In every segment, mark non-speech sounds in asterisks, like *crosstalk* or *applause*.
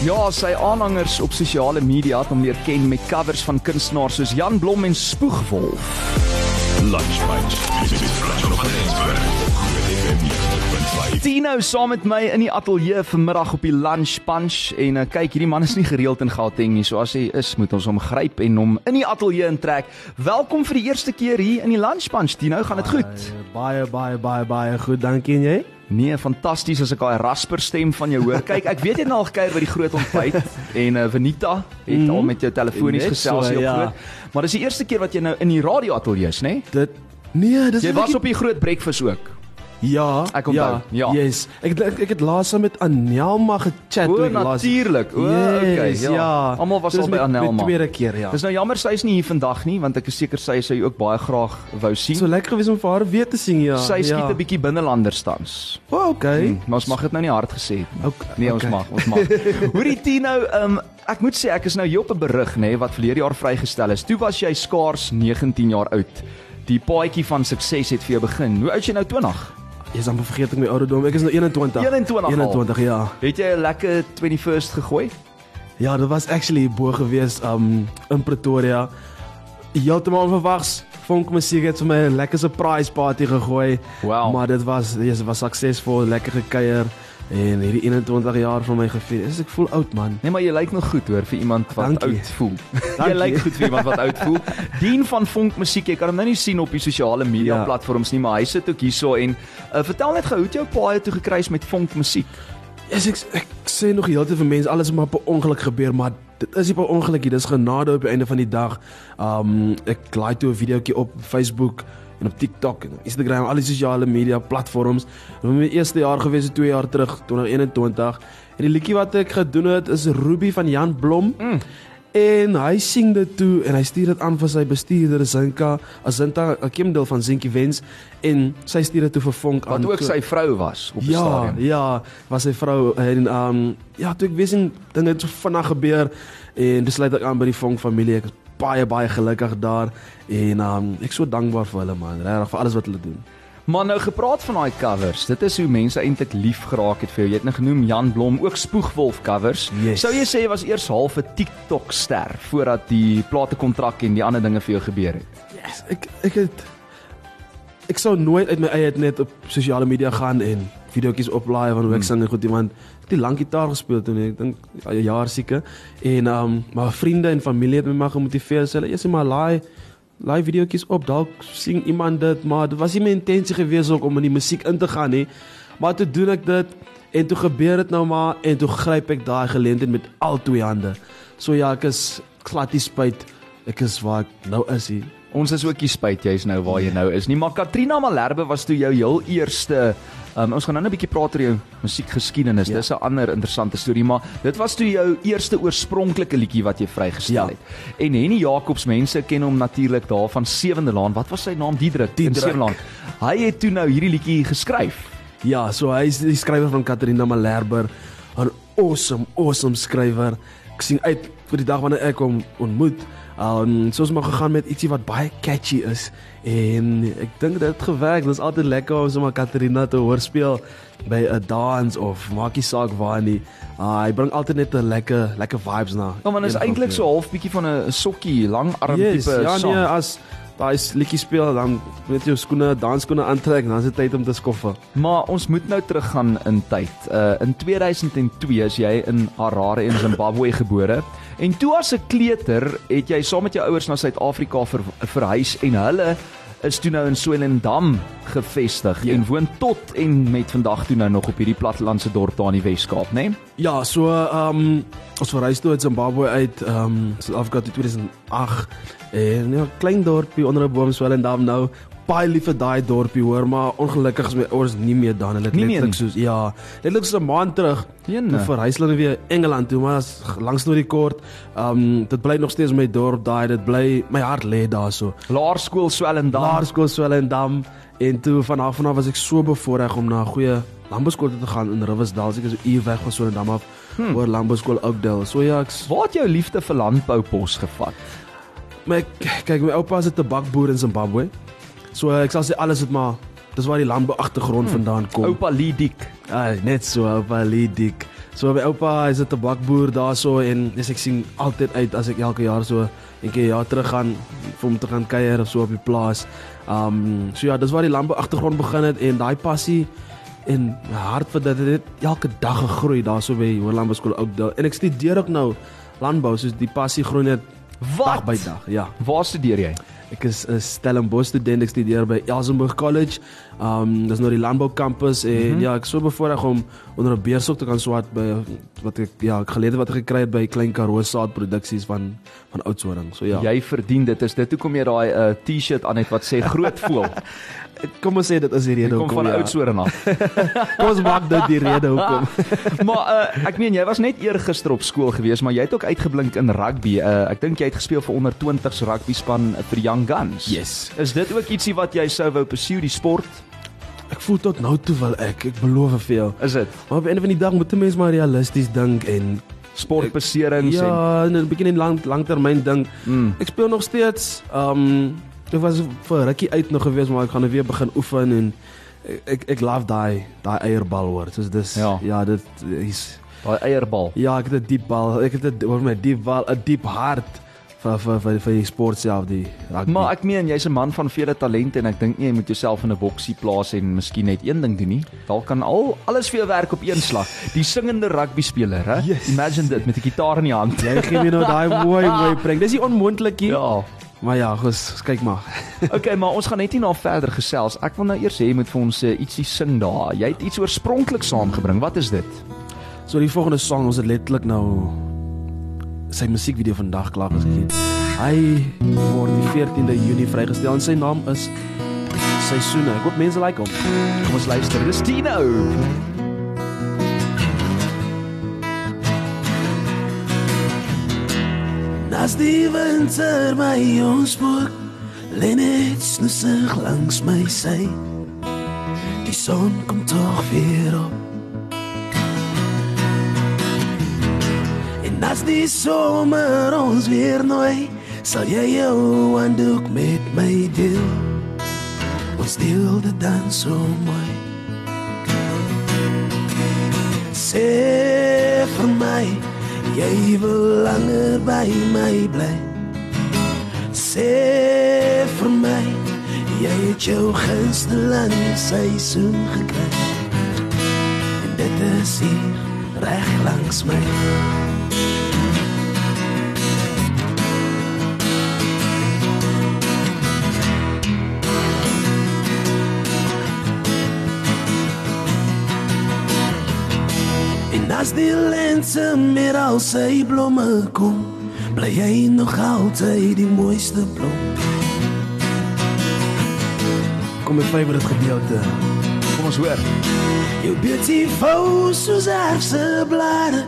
Ja, sy aanhangers op sosiale media het hom leer ken met covers van kunstenaars soos Jan Blom en Spoegwolf. Lunch Bunch. Dit is Frans van Rensburg. Tino saam met my in die ateljee vanmiddag op die Lunch Punch en uh, kyk hierdie man is nie gereeld in Gauteng nie. So as hy is, moet ons hom gryp en hom in die ateljee intrek. Welkom vir die eerste keer hier in die Lunch Punch. Tino, gaan dit goed? Baie baie baie baie goed. Dankie en jy? Nee, fantasties as ek daai rasper stem van jou hoor. Kyk, ek weet jy het nou al gekuier by die groot ontbyt *laughs* en uh, Venita het mm -hmm. al met jou telefonies gesels so, hier op ja. groot. Maar dis die eerste keer wat jy nou in die radio ateljee is, né? Dit Nee, dis Jy was die- op die groot breakfast ook. Ja, Ek onthou, ja. Yes. Ek ek, ek het laas met Anelma gechat O, ek laas- natuurlik. O, Yes, okay, ja. ja. Almal was Dis al by met- Anelma. Met tweede keer, ja. Dis nou jammer sy is nie hier vandag nie want ek is seker sy sou ook baie graag wou sien. so lekker gewees om vir haar weer te sien, ja. sy skiet ja. 'n bietjie binnelanders tans. Oh, okay. Hmm, maar ons mag dit nou nie hard gesê nie. Okay, Nee, ons okay. mag, ons mag. *laughs* Hoorie Tino, um, ek moet sê ek is nou hier op 'n berig nê wat verlede jaar vrygestel is. Toe was jy skaars 19 jaar oud. Die paadjie van sukses het vir jou begin. Hoe oud is jy nou 20? Jy's amper vergeet ek my ouderdom. Ek is nou 21. 21 al. 21, ja. Het jy 'n lekker 21st gegooi? Ja, dit was actually bo gewees um in Pretoria. Heeltemal onverwags. Funk musiek het vir my 'n lekker surprise party gegooi. Wow. Maar dit was dit was suksesvol, lekker gekuier en hierdie 21 jaar van my gevier. Is ek voel oud man. Nee, maar jy lyk nog goed hoor vir iemand wat Dankie. oud voel. *laughs* jy Dankie. lyk goed vir iemand wat oud voel. Dien van Vonk Musiek, jy kan hom nou nie sien op die sosiale media Ja. platforms nie, maar hy sit ook hierso en uh, vertel net gou hoe het jou paai toe gekruis met Vonk Musiek? Yes, ek ek sê nog heeltyd vir mense alles maar per ongeluk gebeur, maar dit is nie per ongeluk nie, dis genade op die einde van die dag. Um ek laai toe 'n videoetjie op Facebook en op TikTok en Instagram, al die sosiale media platforms. In my eerste jaar gewees, 2 jaar terug, 2021. En die liedjie wat ek gedoen het is Ruby van Jan Blom. Mm. En hy sing dit toe en hy stuur dit aan vir sy bestuurder Zinka, Azinta, 'n kindel van Zinkie Wens en sy stuur dit toe vir Vonk aan. Wat ook sy vrou was op die Ja, stadion. ja, was sy vrou en um ja, toe ek weet sien dinge het so vinnig gebeur en besluit ek aan by die Vonk familie. Ek is baie baie gelukkig daar en um ek so dankbaar vir hulle man, regtig vir alles wat hulle doen. Maar nou gepraat van daai covers, dit is hoe mense eintlik lief geraak het vir jou. Jy het nou genoem Jan Blom, ook Spoegwolf covers. Yes. Sou jy sê jy was eers half 'n TikTok ster voordat die platekontrak en die ander dinge vir jou gebeur het? Yes, ek ek het ek sou nooit uit my eie net op sosiale media gaan en videoetjies oplaai van hoe ek sing en goed iemand nie lank gitaar gespeel toe. Ek dink ja, 'n jaar seker. En um maar vriende en familie het my maar gemotiveer. Sê hulle, "Eers maar laai laai videoetjies op. Dalk sing iemand dit, maar dit was nie my intensie gewees ook om in die musiek in te gaan nie. Maar toe doen ek dit en toe gebeur dit nou maar en toe gryp ek daai geleentheid met al twee hande. So ja, ek is glad nie spyt. Ek is waar ek nou is hier. Ons is ook nie spyt jy's nou waar jy nou is nie, maar Katrina Malherbe was toe jou heel eerste um, ons gaan nou 'n bietjie praat oor jou musiekgeskiedenis. Ja. Dis 'n ander interessante storie, maar dit was toe jou eerste oorspronklike liedjie wat jy vrygestel Ja. het. En Henny Jacobs, mense ken hom natuurlik daar van Sewende Laan. Wat was sy naam? Diedrik. in Diederik. Sewende Laan. Hy het toe nou hierdie liedjie geskryf. Ja, so hy is die skrywer van Katarina Malherber, 'n awesome, awesome skrywer. Ek sien uit vir die dag wanneer ek hom ontmoet. Um soos maar gegaan met ietsie wat baie catchy is en ek dink dit het gewerk. Dit is altyd lekker om sommer Katarina te hoor speel by 'n dans of maak nie saak waar nie. Uh, hy bring altyd net 'n lekker lekker vibes na. Ja, dit is eintlik so half bietjie van 'n sokkie, lang arm yes, tipe ja, sang. nee, as daai liedjie speel dan weet jy jou skoene, dansskoene aantrek, dan is dit tyd om te skoffe. Maar ons moet nou teruggaan in tyd. Uh in 2002 is jy in Harare in Zimbabwe gebore. En toe as 'n kleuter het jy saam met jou ouers na Suid-Afrika ver, verhuis en hulle is toe nou in Swellendam gevestig Ja. en woon tot en met vandag toe nou nog op hierdie plattelandse dorp daar in die Wes-Kaap, né? Nee? Ja, so ehm um, ons verhuis toe uit Zimbabwe uit ehm um, Suid-Afrika toe 2008 en ja, klein dorpie onder 'n boom Swellendam nou. Baie lief vir daai dorpie hoor, maar ongelukkig is my ouers nie meer dan. Hulle het Nie meer letterlik soos ja, letterlik so 'n maand terug Jene. toe verhuis hulle weer Engeland toe, maar as langs storie kort, ehm um, dit bly nog steeds my dorp daai, dit bly my hart lê daarso. Laerskool Swellendam. Laerskool Swellendam en toe van af vanaf was ek so bevoorreg om na 'n goeie landbouskool toe te gaan in Riversdal. Ek is so uur weg van Swellendam af hmm. oor landbouskool Oakdale. So ja, ek Waar het jou liefde vir landbou pos gevat? my kyk my oupa is 'n tabakboer in Zimbabwe. So ek sal sê alles het maar dis waar die landbou agtergrond hmm. vandaan kom. Oupa Lee Dik. Ai, net so oupa Lee Dik. So by oupa is 'n tabakboer daarso en dis ek sien altyd uit as ek elke jaar so 'n keer jaar terug gaan vir hom te gaan kuier of so op die plaas. Um so ja, dis waar die landbou agtergrond begin het en daai passie en hart vir dit het elke dag gegroei daarso by Hoër Landbou Skool Oudtshoorn. En ek studeer ook nou landbou, soos die passie groei net dag by dag. Ja. Waar studeer jy? Ek is 'n Stellenbosch student, ek studeer by Elsenburg College. Um dis nou die landbou kampus en mm -hmm. ja, ek sou bevoorreg om onder 'n beursok te kan swat by wat ek ja, ek gelede wat ek gekry het by Klein Karoo saadproduksies van van Oudtshoorn. So ja. Jy verdien dit. Is dit hoekom jy daai 'n uh, T-shirt aan het wat sê groot voel? *laughs* kom ons sê dit is die rede hoekom. Kom van ja. Oudtshoorn af. *laughs* kom ons maak dit die rede hoekom. *laughs* maar uh, ek meen jy was net eergister op skool gewees, maar jy het ook uitgeblink in rugby. Uh, ek dink jy het gespeel vir onder 20s rugby span vir Young Guns. Yes. Is dit ook ietsie wat jy sou wou pursue die sport? Ek voel tot nou toe wel ek, ek beloof vir jou. Is dit? Maar op 'n van die dag moet 'n mens maar realisties dink en sportbeserings ja, en 'n bietjie in lang langtermyn dink. Mm. Ek speel nog steeds. Um ek was vir rukkie uit nog gewees, maar ek gaan nou weer begin oefen en ek ek, ek love daai daai eierbal hoor. Soos dis ja, ja dit is daai eierbal. Ja, ek het 'n diep bal. Ek het 'n hoor my diep bal, 'n diep hart vir vir vir vir die sport self die rugby. Maar ek meen jy's 'n man van vele talente en ek dink nie jy moet jouself in 'n boksie plaas en miskien net een ding doen nie. Dalk kan al alles vir jou werk op een slag. Die singende rugby speler, hè? Yes. Imagine dit met 'n gitaar in die hand. Jy gee my nou daai mooi mooi *laughs* bring. Dis nie onmoontlik nie. Ja. Maar ja, gous, kyk maar. *laughs* okay, maar ons gaan net nie nou verder gesels. Ek wil nou eers hê jy moet vir ons uh, ietsie sing daar. Jy het iets oorspronklik saamgebring. Wat is dit? So die volgende sang, ons het letterlik nou sy musiekvideo vandag klaar gesien. Hy word die 14de Junie vrygestel en sy naam is Seisoene. Ek hoop mense like hom. Kom ons luister. Dis Tino. Nas die winter my ons spook Lenet snusig langs my sy Die son kom tog weer op As die somer ons weer nooi, sal jy jou handdoek met my deel. Ons deel dit dan so mooi. Sê vir my, jy wil langer by my bly. Sê vir my, jy het jou gunsteling seisoen gekry. En dit is hier reg langs my. As die lente meer al sy blomme kom, bly jy nog altyd die mooiste blom. Kom met my vir dit gedeelte. Kom ons hoor. Jou beautiful soos erfse blare.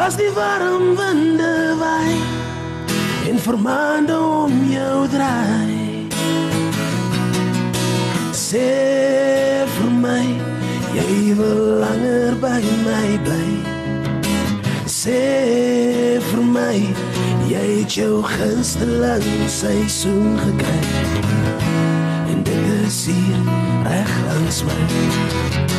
As die warm winde waai en vermaande om jou draai. Sê vir my Jy wil langer by my bly. Sê vir my, jy het jou gunsteling seisoen gekry. En dit is hier reg langs my.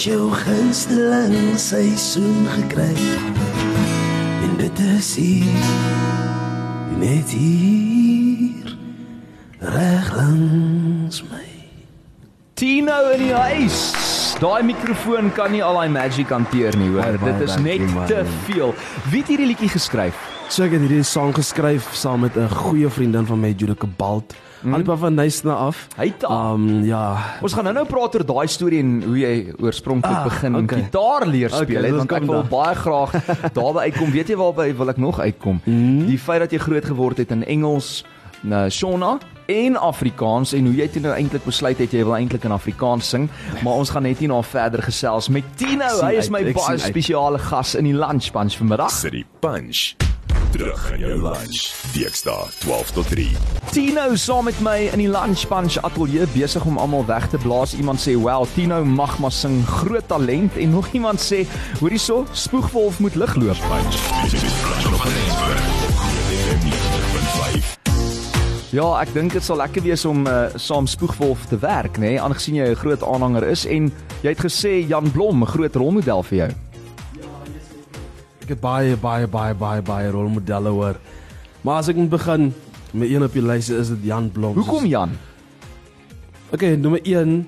Jou gunsteling seisoen gekry. En dit is hier net hier reg langs my. Tino in die huis. Daai mikrofoon kan nie al daai magic hanteer nie, hoor. Dit is net te veel. Wie het hierdie liedjie geskryf? So ek het hierdie sang geskryf saam met 'n goeie vriendin van my, Judika Balt. Mm. Alpa van Nysna af. Hy het. Um ja, Ons gaan nou-nou praat oor daai storie en hoe jy oorspronklik Ah, begin okay. gitaar leer speel Okay, het want ek kom wil dan. baie graag daarby uitkom. Weet jy waarby wil ek nog uitkom? Mhm. Die feit dat jy groot geword het in Engels, nou Shona en Afrikaans en hoe jy toe nou eintlik besluit het jy wil eintlik in Afrikaans sing, maar ons gaan net hierna verder gesels met Tino. Hy is my baie spesiale gas in die lunch bunch vanmiddag. City Punch. Terug in jou lunch. Dinsdae 12 tot 3. Tino saam met my in die Lunch Bunch ateljee besig om almal weg te blaas. Iemand sê, "Wow, Tino mag maar sing, groot talent." En nog iemand sê, "Hoorie so, spoegwolf moet lig loop." Punch. Dit is Flash op Rensburg. Dit is 90.5. Ja, ek dink dit sal lekker wees om uh, saam spoegwolf te werk, nê, nee? aangesien jy 'n groot aanhanger is en jy het gesê Jan Blom, 'n groot rolmodel vir jou. Ek het baie baie baie baie baie rolmodelle hoor. Maar as ek moet begin, my een op die lys is dit Jan Blom. Hoekom Jan? Okay, nommer 1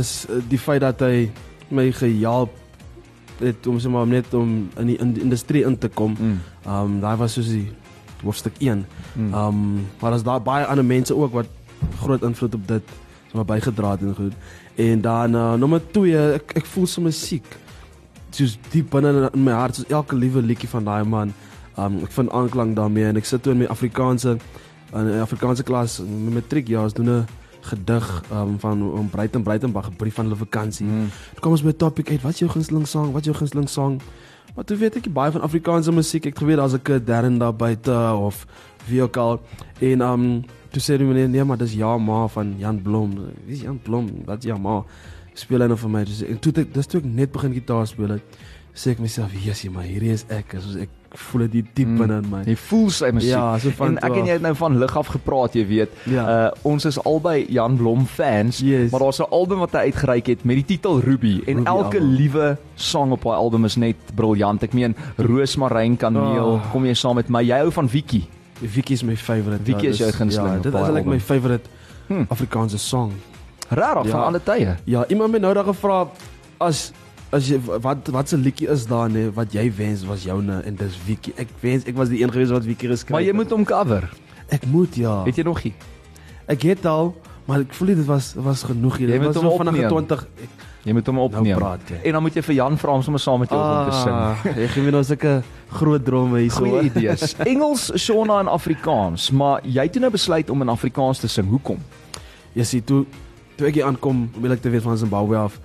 is eh, die feit dat hy my gehelp het om sommer net om in die, in die industrie in te kom. Mm. Um daai was soos die hoofstuk 1. Mm. Um maar daar's daar baie ander mense ook wat groot invloed op dit sommer bygedra het en goed. En dan uh, nommer 2, ek ek voel so musiek soos diep binne in- my hart, soos elke liewe liedjie van daai man. Um ek vind aanklank daarmee en ek sit toe in my Afrikaanse in 'n Afrikaanse klas in my matriekjaar ons doen 'n gedig um, van om Breiten Breitenberg 'n brief van hulle vakansie. Mm. Toe kom ons by 'n topic uit, wat is jou gunsteling sang? Wat is jou gunsteling sang? Maar toe weet ek nie baie van Afrikaanse musiek. Ek het geweet daar's 'n kid Darren daar buite of wie ook al. En um toe sê die meneer nee, maar dis ja ma van Jan Blom. Wie is Jan Blom? Wat is ja ma? Speel hy nou vir my. Dis en toe ek dis toe ek net begin gitaar speel het. Sê ek myself, "Jesus, maar hierdie is ek." Soos ek voel dit diep Mm. binne in my. Jy voel sy musiek. Ja, so van en ek en jy het nou van lig af gepraat, jy weet. Ja. Uh ons is albei Jan Blom fans, Yes. maar daar's 'n album wat hy uitgereik het met die titel Ruby en Ruby elke album. liewe sang op daai album is net briljant. Ek meen Roosmaryn kaneel, Oh. kom jy saam met my? Jy hou van Vicky. Vicky is my favorite. Vicky is dis- jou gunsteling Ja, dit is eintlik album. my favorite Hm. Afrikaanse song. Rarig Ja. van alle tye. Ja, iemand het nou daag gevra as as jy wat wat se liedjie is daar nee wat jy wens was joune en dis Vicky. Ek wens ek was die een gewees wat Vicky geskryf Maar jy het. moet hom cover. ek moet ja. Het jy nog nie? Ek het al maar ek voel dit was was genoeg hier. Jy Dit moet was so vinnig opneem. 20 ek, Jy moet hom opneem. Nou praat jy. En dan moet jy vir Jan vra om sommer saam met jou op hom te sing. Ah, Jy gee my nou sulke groot drome hier so. Goeie idees. *laughs* Engels, Shona en Afrikaans, maar jy het nou besluit om in Afrikaans te sing. Hoekom? Jy sien toe toe ek hier aankom, wil ek te weet van Zimbabwe af.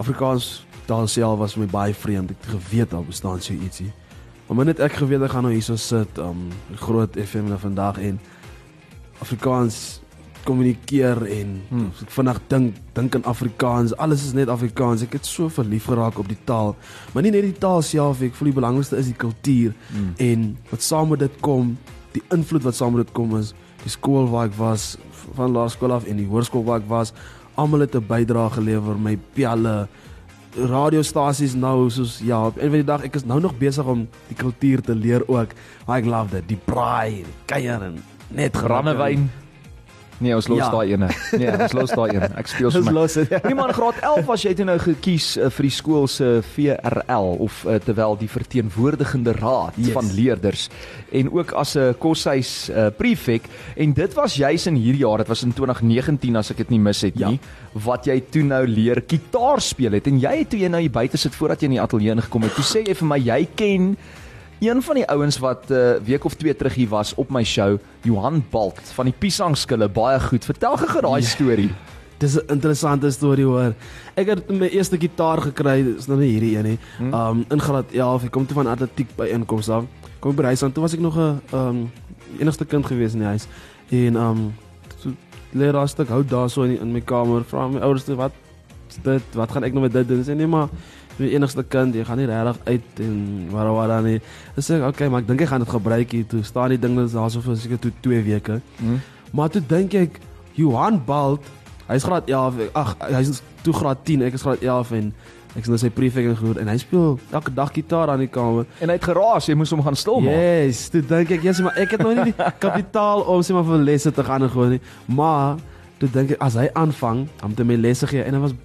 Afrikaans taal self was vir my baie vreemd. Ek het geweet daar bestaan so ietsie. Maar net ek geweet ek gaan nou hierso sit, um groot FM na vandag en Afrikaans kommunikeer en Hmm. ek vandag dink dink in Afrikaans. Alles is net Afrikaans. Ek het so verlief geraak op die taal. Maar nie net die taal self, ek voel die belangrikste is die kultuur Hmm. en wat saam met dit kom, die invloed wat saam met dit kom is die skool waar ek was van laerskool af en die hoërskool waar ek was, almal het 'n bydrae gelewer, my pelle radiostasies nou soos ja, op een van die dag ek is nou nog besig om die kultuur te leer ook. Ek love dit, die braai, die kuier en net Brandewyn. Nee, ons los Ja. daai ene. Nee, ons los daai een. Ek speel sommer. los dit. Nee man, graad 11 was jy toe nou gekies uh, vir die skool se VRL of uh, terwyl die verteenwoordigende raad Yes. van leerders en ook as 'n koshuis uh, prefek en dit was juis in hierdie jaar, dit was in 2019 as ek dit nie mis het Ja. nie, wat jy toe nou leer gitaar speel het en jy het toe jy nou hier buite sit voordat jy in die ateljee ingekom het, toe sê jy vir my jy ken Een van die ouens wat 'n uh, week of twee terug hier was op my show, Johan Balt van die Pisangskille, baie goed. Vertel gou daai Ja. storie. Dis 'n interessante storie hoor. Ek het my eerste gitaar gekry, dis nou nie hierdie een nie. Hmm. Um in graad 11, ek kom toe van atletiek by inkomste af. Kom by huis aan, toe was ek nog 'n um enigste kind gewees in die huis. En um so lê daar 'n stuk hout daarso in in my kamer. Vra my ouers toe wat dit, wat gaan ek nou met dit doen? Sê nee maar my enigste kind, jy gaan nie regtig uit en waar waar dan nie. Ek sê okay, maar ek dink ek gaan dit gebruik hier toe. Staan die ding daarso vir seker toe 2 weke. Hm? Maar toe dink ek Johan Balt, hy's graad 11, ag hy's toe graad 10, ek is graad 11 en ek is nou sy prefek en gehoor en hy speel elke dag gitaar aan die kamer. En hy het geraas, jy moes hom gaan stil maak. Yes, toe dink ek, yes, maar ek het nog nie die *laughs* kapitaal om sê maar vir lesse te gaan en gewoon nie. Maar toe dink ek as hy aanvang, om te my lesse gee en dit was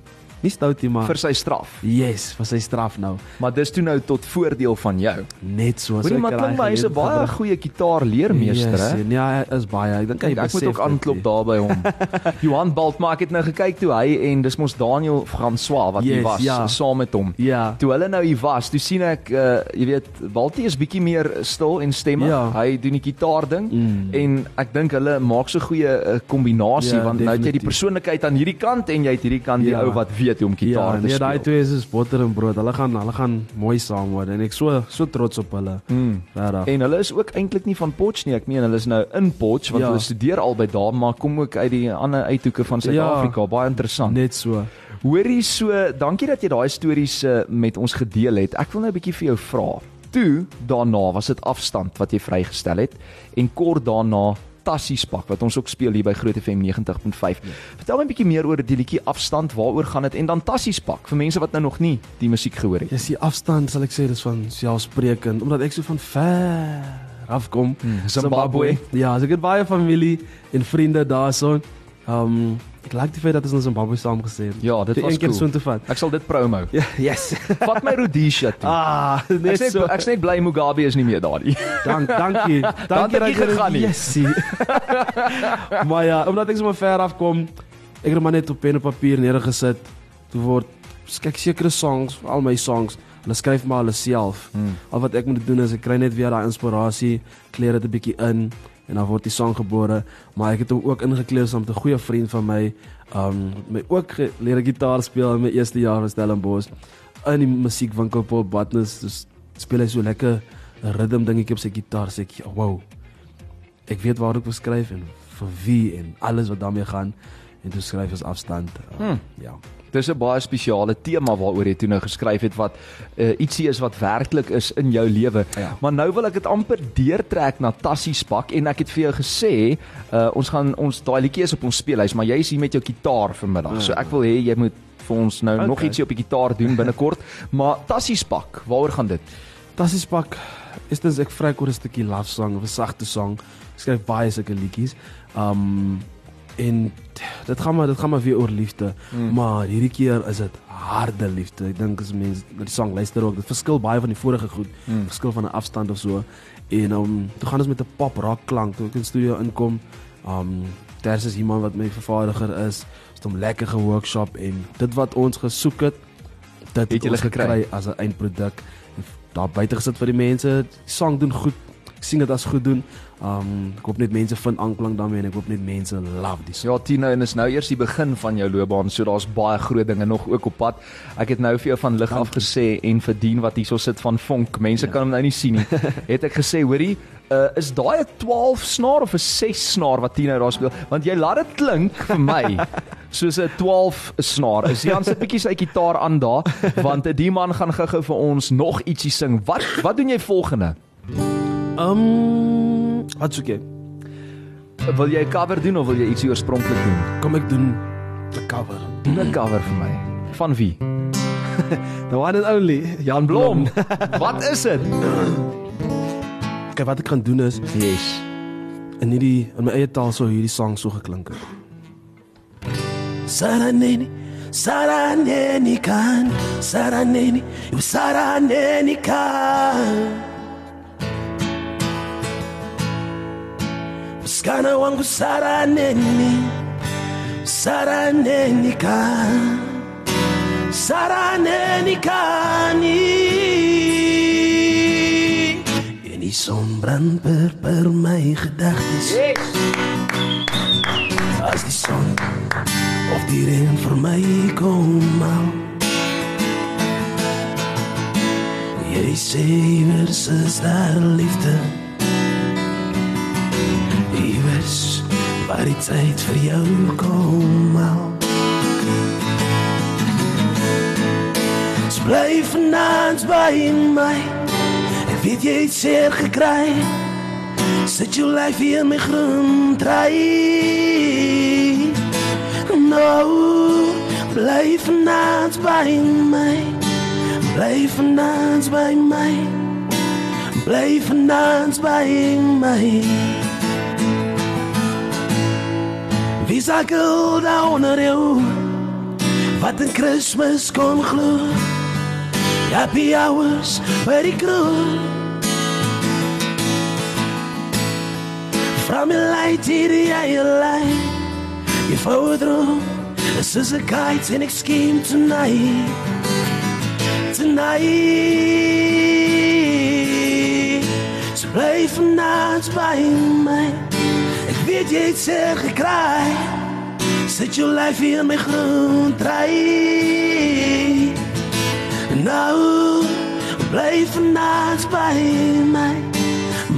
nie stout nie, maar vir sy straf. yes, vir sy straf nou. Maar dis toe nou tot voordeel van jou. Net so. Hoorie, maar klink my hy's 'n baie goeie gitaarleermeester, yes, hè? Ja, hy is baie. Ek dink hy Ek, ek moet besef ook aanklop daar by hom. *laughs* Johan Baltma, ek het nou gekyk toe hy en dis mos Daniel François wat hier Yes, was ja. saam met hom. Ja. Toe hulle nou hier was, toe sien ek uh jy weet Baltie is bietjie meer stil en stemmig. Ja. Hy doen die gitaar ding Mm. en ek dink hulle maak so goeie uh, kombinasie Ja, want nou het jy die definitief. persoonlikheid aan hierdie kant en jy het hierdie kant die Ja. ou wat weet hoe om gitaar Ja, te nee, daai speel. twee is botter en brood. Hulle gaan hulle gaan mooi saam word en ek so so trots op hulle. Mm. Regtig. En hulle is ook eintlik nie van Potch nie. Ek meen hulle is nou in Potch want Ja. hulle studeer albei daar, maar kom ook uit die ander uithoeke van Suid-Afrika. Baie interessant. Net so. Hoorie so, dankie dat jy daai stories uh, met ons gedeel het. Ek wil nou 'n bietjie vir jou vra. Toe daarna was dit afstand wat jy vrygestel het en kort daarna Tassiespak wat ons ook speel hier by Groot FM 90.5. Vertel my 'n bietjie meer oor die liedjie Afstand, waaroor gaan dit en dan Tassiespak vir mense wat nou nog nie die musiek gehoor het. Dis die afstand sal ek sê dis van selfsprekend omdat ek so van ver af kom. Hmm, Zimbabwe. Ja, so ek het baie familie en vriende daarson. Um ek like die feit dat ons in Zimbabwe saam gesê het. Ja, dit Vir was een keer cool. so te vat. Ek sal dit promo. Ja, yes. *laughs* Vat my Rhodesia toe. ah, Ek net sê so. ek sê net bly Mugabe is nie meer daar nie. *laughs* Dank, dankie. Dan Dankie het jy gegaan nie. Yesie. *laughs* maar ja, omdat ek so maar ver af kom, ek het maar net op pen en papier neergesit. Toe word kyk sekere songs, al my songs, hulle skryf maar hulle self. Hmm. Al wat ek moet doen is ek kry net weer daai inspirasie, kleer dit 'n bietjie in en dan word die song gebore. Maar ek het hom ook ingekleer saam met 'n goeie vriend van my, um my ook leer gitaar speel in my eerste jaar van Stellenbosch in die musiekwinkel Paul Batnus. Dus speel hy so lekker ritme dingetjie op sy gitaar sê ek, "Wow. Ek weet waar ek wil skryf en vir wie en alles wat daarmee gaan." En toe skryf ons afstand. Uh, Hmm. Ja. Dis 'n baie spesiale tema waaroor jy toe nou geskryf het wat uh, ietsie is wat werklik is in jou lewe. Ja. Maar nou wil ek dit amper deurtrek na Tassiespak en ek het vir jou gesê, uh, ons gaan ons daai liedjie is op ons speellys, maar jy is hier met jou gitaar vanmiddag. Ja. So ek wil hê jy moet vir ons nou Okay. nog ietsie op die gitaar doen binnekort. *laughs* maar Tassiespak, waaroor gaan dit? Fantasties pak. Eerstens ek vry oor 'n stukkie love song of 'n sagte song. Ek skryf baie sulke liedjies. Um en dit gaan maar dit gaan maar weer oor liefde, Mm. maar hierdie keer is dit harde liefde. Ek dink as mense na die song luister ook, dit verskil baie van die vorige goed. Mm. Verskil van 'n afstand of so. En um toe gaan ons met 'n pop rock klank toe ek in studio inkom. Um Ters is iemand wat my vervaardiger is. Het hom lekker geworkshop en dit wat ons gesoek het, dit Het julle ons gekry? as 'n eindproduk. Daar buite gesit vir die mense. Die sang doen goed. Ek sien dit as goed doen. Um ek hoop net mense vind aanklank daarmee en ek hoop net mense love die song. Ja, Tino, en is nou eers die begin van jou loopbaan, so daar's baie groot dinge nog ook op pad. Ek het nou vir jou van lig af gesê en verdien wat hierso sit van vonk. Mense Ja. kan hom nou nie sien nie. *laughs* het ek gesê, hoorie, uh, is daai 'n 12 snaar of 'n 6 snaar wat Tino daar speel? Want jy laat dit klink vir my *laughs* soos 'n 12 snaar. Is Jan sit bietjie sy gitaar aan daar, want die man gaan gou-gou vir ons nog ietsie sing. Wat wat doen jy volgende? Um wat soek jy? Wil jy 'n cover doen of wil jy ietsie oorspronklik doen? Kom ek doen 'n cover. Doen 'n cover vir my. Van wie? *laughs* The one and only Jan Blom. Wat is dit? Kyk wat ek gaan doen is Yes. in hierdie in my eie taal sou hierdie sang so geklink het. Saraneni Saraneni kan Saraneni Saraneni kan Mskana wangu saraneni Saraneni kan Saraneni kani En die son brand per, my gedagtes. As die son of die reën vir my kom al Jy sê iewers is daar liefde waar die tyd vir jou kom al Bly vanaand by my. Ek weet jy het seer gekry. Sit jou lyf hier my groen trei Nou bly vanaand by my. Bly vanaand by my. Bly vanaand by my Wie sal geld onder jou wat in Kersfees kon glo. Happy hours by die kroeg. From your light jy jy lei. Jy vou droom. This is a kite and ek scheme tonight. Tonight. So bly vanaand by my. Weet jy het seer gekry. Sit jou lyf in my groen trei. Nou bly vanaand by my.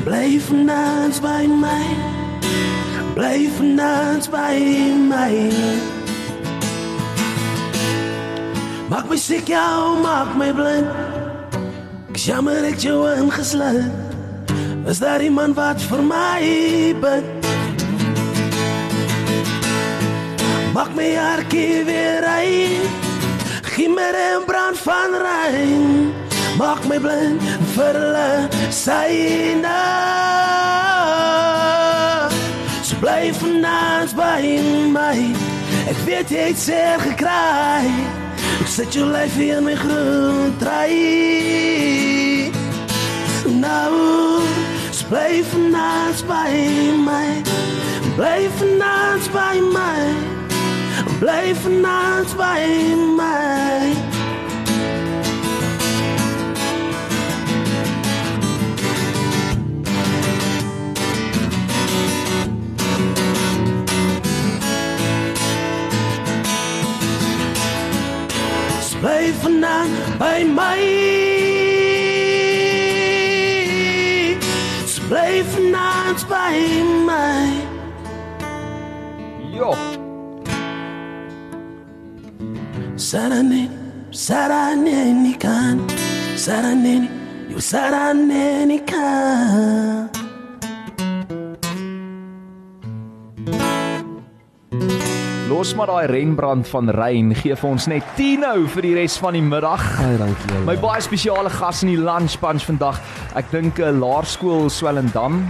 Bly vanaand by my. Bly vanaand by my. Maak my siek jou, maak my blind. Ek jammer ek jou ingesluit. Is daar iemand wat vir my bid? Maak my hartjie weer rein. Gimmer en brand van rein. Maak my blind vir hulle syne. So bly vanaand by my. Ek weet jy het seer gekry. Ek sit jou lyf in my groen trei. Nou, so bly vanaand by my. Bly vanaand by my. Bly vanaand by my. Bly vanaand by my. Sarane, sarane kan. Sarane, you sarane kan. Los maar daai renbrand van rein, gee vir ons net 10 nou vir die res van die middag. Baie dankie. jou. My baie spesiale gas in die lunch punch vandag. Ek dink 'n laerskool Swellendam,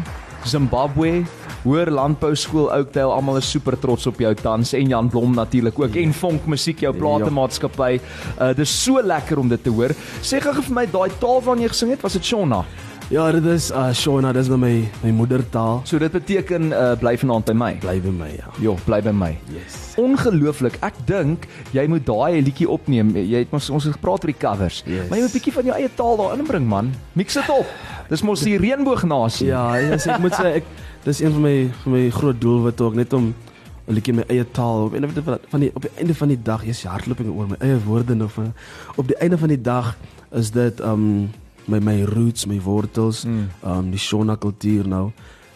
Zimbabwe, Hoër Landbou Skool Oakdale, almal is super trots op jou tans en Jan Blom natuurlik ook en Vonk Musiek jou platemaatskappy. Uh dis so lekker om dit te hoor. Sê gou vir my daai taal waarna jy gesing het, was dit Shona? Ja, dit is uh Shona, dis nou my my moedertaal. So dit beteken uh bly vanaand by my. Bly by my, ja. Jo, bly by my. Yes. Ongelooflik. Ek dink jy moet daai liedjie opneem. Jy het ons ons het gepraat oor die covers. Yes. Maar jy moet 'n bietjie van jou eie taal daarin bring, man. Mix dit op. Dis mos die reënboognasie. Ja, yes, ek moet sê ek dis een van my van my groot doelwitte ook net om 'n liedjie in my eie taal op einde van die, van die op die einde van die dag is hardloping oor my eie woorde nou van op die einde van die dag is dit um my my roots, my wortels, Mm. um die Shona kultuur nou.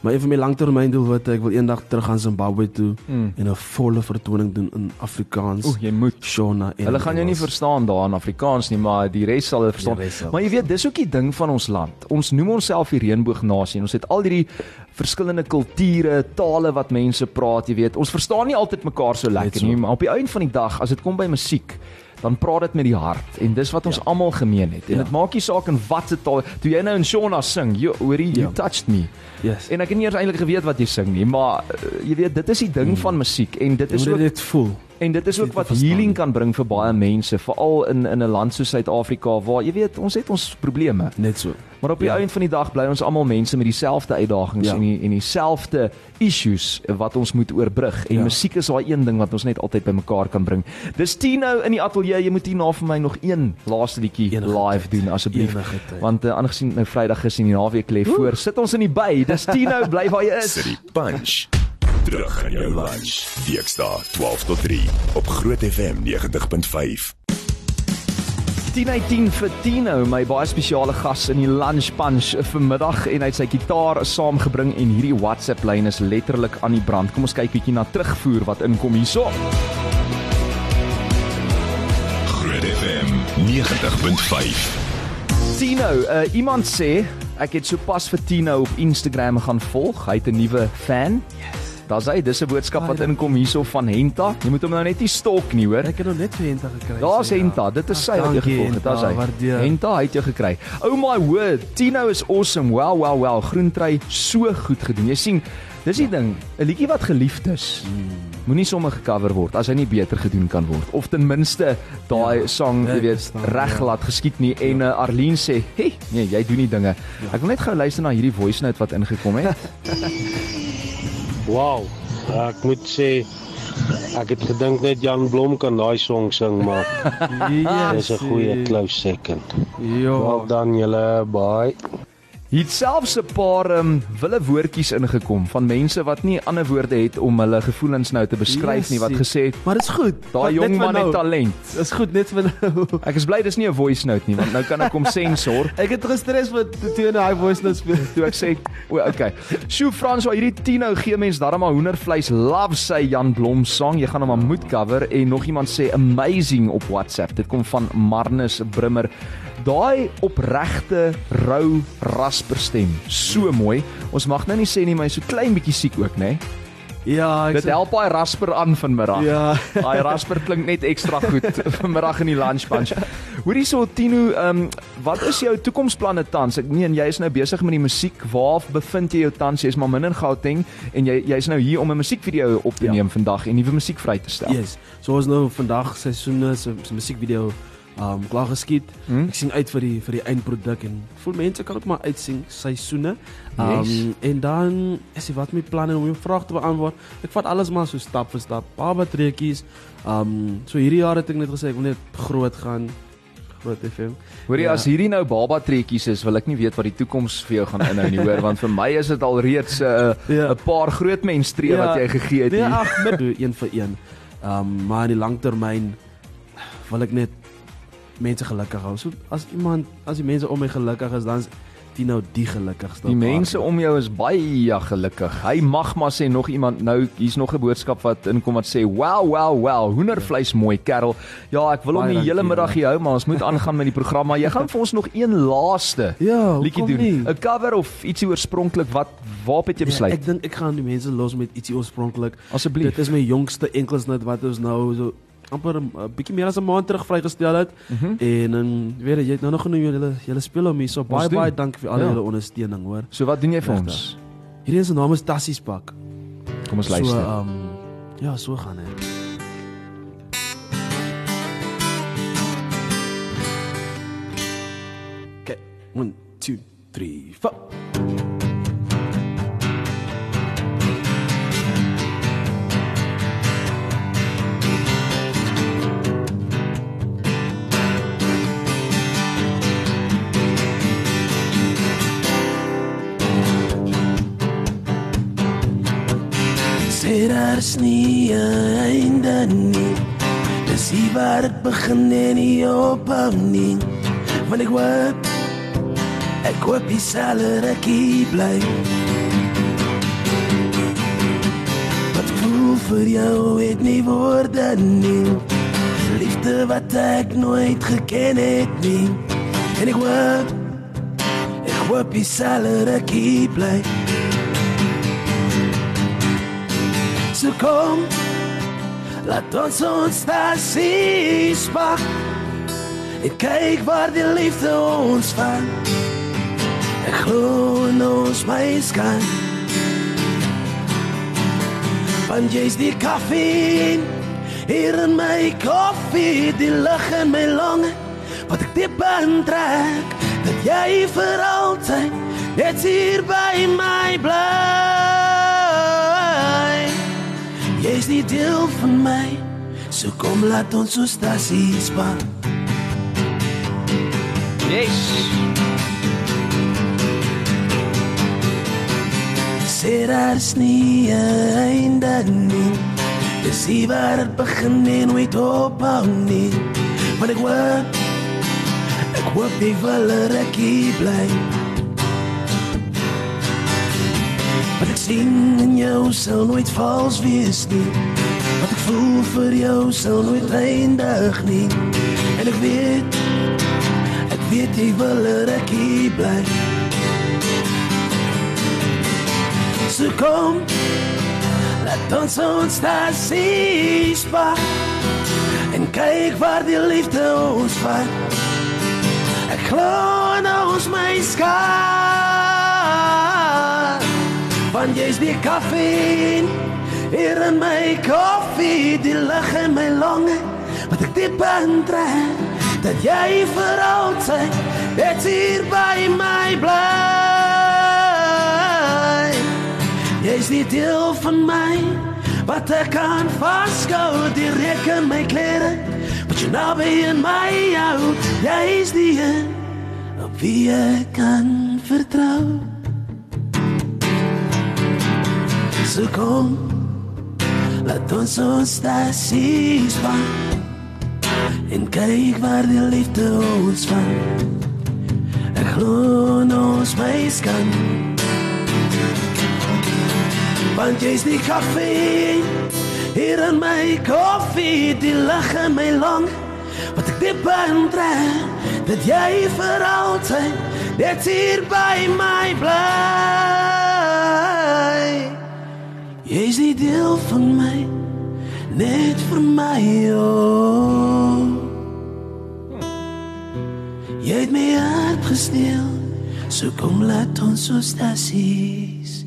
Maar een van my langtermyndoelwitte, ek wil eendag terug gaan Zimbabwe toe Mm. en 'n volle vertoning doen in Afrikaans. Oeh, jy moet. Shona Hulle gaan jou nie verstaan daar in Afrikaans nie, maar die res sal hulle verstaan. Sal Maar jy weet, dis ook die ding van ons land. Ons noem onsself die reënboognasie en ons het al hierdie verskillende kulture, tale wat mense praat, jy weet. Ons verstaan nie altyd mekaar so lekker so. nie, maar op die einde van die dag, as dit kom by musiek, dan praat dit met die hart en dis wat ons Ja. almal gemeen het. En Ja. dit maak nie saak in watter taal. Toe jy nou in Shona sing, jy hoorie, you Ja. touched me. Yes. En ek het nie eers eintlik geweet wat jy sing nie, maar uh, jy weet, dit is die ding van musiek en dit is ook dit voel. En dit is ook wat healing kan bring vir baie mense, veral in in 'n land soos Suid-Afrika waar jy weet, ons het ons probleme. Net so. Maar op die Ja. einde van die dag bly ons almal mense met dieselfde uitdagings Ja. en die, en dieselfde issues wat ons moet oorbrug. En Ja. musiek is daai een ding wat ons net altyd bymekaar kan bring. Dis Tino in die ateljee. Jy moet hierna vir my nog een laaste liedjie live doen asseblief. Want uh, aangesien nou Vrydag is en die naweek lê voor, sit ons in die by. Dis Tino bly waar jy is. City Punch. Terug aan jou lunch. Dinsdae 12 tot 3 op Groot FM 90.5. 10 uit 10 vir Tino, my baie spesiale gas in die lunch punch vanmiddag en hy het sy gitaar saamgebring en hierdie WhatsApp lyn is letterlik aan die brand. Kom ons kyk bietjie na terugvoer wat inkom hierso. Groot FM 90.5. Tino, uh, iemand sê ek het sopas vir Tino op Instagram gaan volg. Hy het 'n nuwe fan. Yes. Daar's hy, dis 'n boodskap wat inkom hierso van Henta. Jy moet hom nou net nie stalk nie, hoor. Ek het nog net vir Henta gekry. Daar's ja. Henta, dit is sy wat jy gevolg het. Daar's hy. waardeer. Henta hy het jou gekry. Oh my word, Tino is awesome. Wow, wow, wow. Groentrey so goed gedoen. Jy sien, dis die ding, 'n liedjie wat geliefd is. Moenie sommer gecover word as hy nie beter gedoen kan word of ten minste daai Ja, sang, jy weet, reg ja. laat geskied nie en uh, Arlene sê, "Hey, nee, jy doen nie dinge." Ek wil net gou luister na hierdie voice note wat ingekom het. *laughs* Wow, ek moet sê ek het gedink net Jan Blom kan daai song sing, maar *laughs* dis 'n goeie close second. Ja. Wel dan julle, bye. Het selfs 'n paar um, wille woordjies ingekom van mense wat nie ander woorde het om hulle gevoelens nou te beskryf nie wat gesê het Maar dis goed. daai jong man het nou. talent. Dis goed net vir nou. Ek is bly dis nie 'n voice note nie want nou kan ek hom *laughs* sensor. Ek het gestres vir toe hy voice note speel. Toe ek sê, o, okay. Sjoe Frans, hierdie Tino gee mens darm maar hoendervleis. Love sy Jan Blom song. Jy gaan hom maar moet cover en nog iemand sê amazing op WhatsApp. Dit kom van Marnus Brimmer. Daai opregte rou rasperstem. So mooi. Ons mag nou nie sê nie, maar hy's so klein bietjie siek ook, né? Ja, ek Dit help daai rasper aan vanmiddag. Ja. *laughs* Daai rasper klink net ekstra goed *laughs* vanmiddag in die lunch bunch. Hoorie so Tino, ehm um, wat is jou toekomsplanne tans? Ek meen jy is nou besig met die musiek. Waar bevind jy jou tans? Jy's maar min in Gauteng en jy jy's nou hier om 'n musiekvideo op te Ja. neem vandag en nuwe musiek vry te stel. Yes. So ons nou vandag seisoene se se musiekvideo um klaar geskiet. Hmm? Ek sien uit vir die vir die eindproduk en voel mense kan ook maar uitsien seisoene. Um Yes. en dan is dit wat my planne om jou vraag te beantwoord. Ek vat alles maar so stap vir stap. Baba trekkies. Um so hierdie jaar het ek net gesê ek wil net groot gaan. Groot FM. Hoorie Ja. as hierdie nou baba trekkies is, wil ek nie weet wat die toekoms vir jou gaan inhou nie, hoor, want vir my is dit al reeds 'n uh, 'n Ja. paar groot mens tree Ja. wat jy gegee het Nee, hier. ag, met *laughs* een vir een. Um maar in die langtermyn wil ek net mense gelukkig hou. So as iemand as die mense om my gelukkig is, dan is die nou die gelukkigste. Die mense om jou is baie gelukkig. Hy mag maar sê nog iemand nou hier's nog 'n boodskap wat inkom wat sê wow wow wow hoendervleis mooi kerel. Ja, ek wil hom die hele middag ja. hier hou, maar ons moet aangaan met die program. Maar jy gaan vir ons nog een laaste *laughs* Ja, liedjie doen. 'n Cover of ietsie oorspronklik wat waarop het jy Ja, besluit? ek dink ek gaan die mense los met ietsie oorspronklik. Asseblief. Dit is my jongste enkelsnit wat ons nou so amper 'n uh, bietjie meer as 'n maand terug vrygestel het. Mhm. En dan weet jy, jy het nou nog genoem julle julle speel om hier so baie doen. baie dankie vir al Ja. julle ondersteuning, hoor. So wat doen jy vir Regtig. ons? Hierdie se naam is Tassies Pak. Kom ons So luister. um ja, so gaan dit. Okay, 1 2 3 4 Sê daar's nie 'n einde nie. Dis hier waar dit begin en nie ophou nie. Want ek hoop ek hoop jy sal er hier bly. Wat ek voel vir jou het nie woorde nie. Liefde wat ek nooit geken het nie. En ek hoop ek hoop jy sal er hier bly. So kom Laat ons ons stasies pak En kyk waar die liefde ons vat Ek glo in ons meiskan Want jy's die koffie Hier in my koffie Die lig in my longe Wat ek diep intrek Dat jy vir altyd Net hier by my bly Jy's nie deel van my So kom laat ons so stasies pak Yes. Sê daar's nie 'n einde nie. Dis hier waar het begin en nooit ophou nie. Want ek hoop Ek hoop jy wil er ek bly sien in jou sal nooit vals wees nie. Wat ek voel vir jou sal nooit eindig nie. En ek weet Ek weet jy wil er ek hier bly. So kom Laat ons ons daar sies pak En kyk waar die liefde ons vat. Ek glo nou ons my skaar Want jy's die koffie Hier in my koffie Die lig in my longe. Wat ek diep intrek Dat jy vir altyd Net hier by my bly. Jy's die deel van my Wat ek kan vasgou Die reken my klere Wat jy nou by in my hou. Jy's die een Op wie ek kan vertrou So kom Laat ons ons daar sies van En kyk waar die liefde ons van Ek glo in ons mens kan. Want jy's die koffie Hier in my koffie Die lig in my long. Wat ek diep intrek Dat jy vir altyd Net hier by my bly Jy's die deel van my Net vir my oh. Jy het my hart gesteel So kom laat ons ons daar sies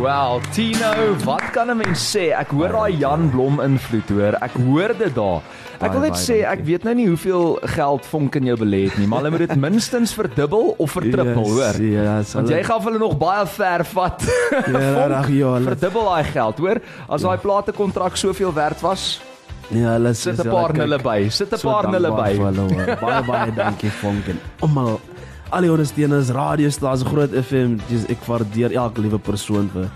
Wel, Tino, wat kan 'n mens sê? Ek hoor daai Jan Blom invloed, hoor. Ek hoor dit daar. Ek wil net sê ek weet nou nie hoeveel geld Vonk in jou belê het nie, maar hulle moet dit *laughs* minstens verdubbel of vertrippel, hoor. Ja, Want jy gaan hulle nog baie ver vat. Ja, *laughs* reg ja, hulle Verdubbel daai geld, hoor. As daai plate kontrak soveel werd was, Ja, hulle sit 'n paar nulle by. Sit 'n paar nulle by. *laughs* Baie baie dankie Fonken. Almal al die ondersteuners, radiostasie, Groot FM, dis ek waardeer elke liewe persoon vir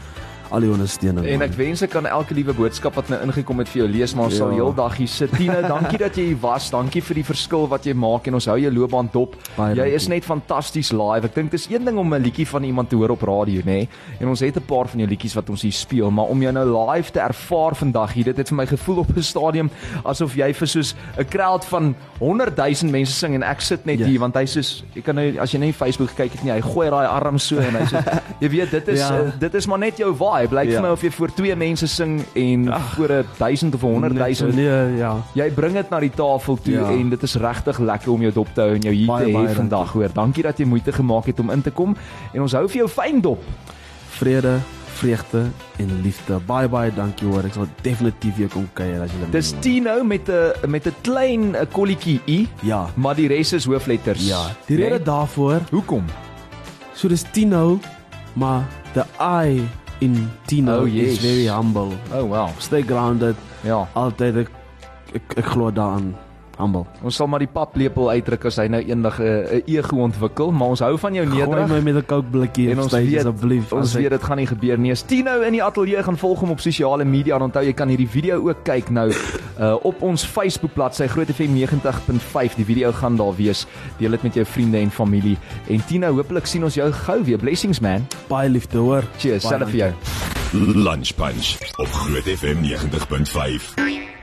al die ondersteuning. En ek wens ek kan elke liewe boodskap wat nou ingekom het vir jou lees, maar ons Ja. sal heeldag hier sit. Tine, *laughs* dankie dat jy hier was. Dankie vir die verskil wat jy maak en ons hou jou loopbaan dop. Baie Jy dankie. is net fantasties live. Ek dink dis een ding om 'n liedjie van iemand te hoor op radio, nê? Nee? En ons het 'n paar van jou liedjies wat ons hier speel, maar om jou nou live te ervaar vandag hier, dit het vir my gevoel op 'n stadium asof jy vir soos 'n crowd van 100 000 mense sing en ek sit net Ja. hier want hy soos jy kan nou as jy net Facebook kyk het nie, hy gooi daai arm so en hy sê *laughs* jy weet dit is Ja. dit is maar net jou vibe. Lyk Ja. vir my of jy voor twee mense sing en voor 'n 1000 of 100 Net so, 000 Nee, ja. Jy bring dit na die tafel toe Ja. en dit is regtig lekker om jou dop te hou en jou hier Baie, te hê vandag hoor. Dankie dat jy moeite gemaak het om in te kom en ons hou vir jou fyn dop. Vrede, vreugde en liefde. Baie baie dankie hoor. Ek sal definitief weer kom kuier as jy Dis Tino met 'n met 'n klein eh, kolletjie i, Ja. maar die res is hoofletters. Ja, die rede Nee? daarvoor, Hoekom? so dis Tino, maar the I in Tino Oh, yes. is very humble. Oh wow. Stay grounded. Ja. Altyd ek ek, ek glo daaraan. Humble. Ons sal maar die paplepel uitdruk as hy nou eendag 'n 'n ego ontwikkel, maar ons hou van jou Gooi nederig. my met 'n Coke blikkie En op ons stage weet asseblief. ons weet dit gaan nie gebeur nie. As Tino in die ateljee gaan volg hom op sosiale media, en onthou jy kan hierdie video ook kyk nou uh, op ons Facebook bladsy Groot FM 90.5. Die video gaan daar wees. Deel dit met jou vriende en familie. En Tino, hopelik sien ons jou gou weer. Blessings man. baie liefde hoor. Cheers, Baie self vir jou. Lunch Punch op Groot FM 90.5.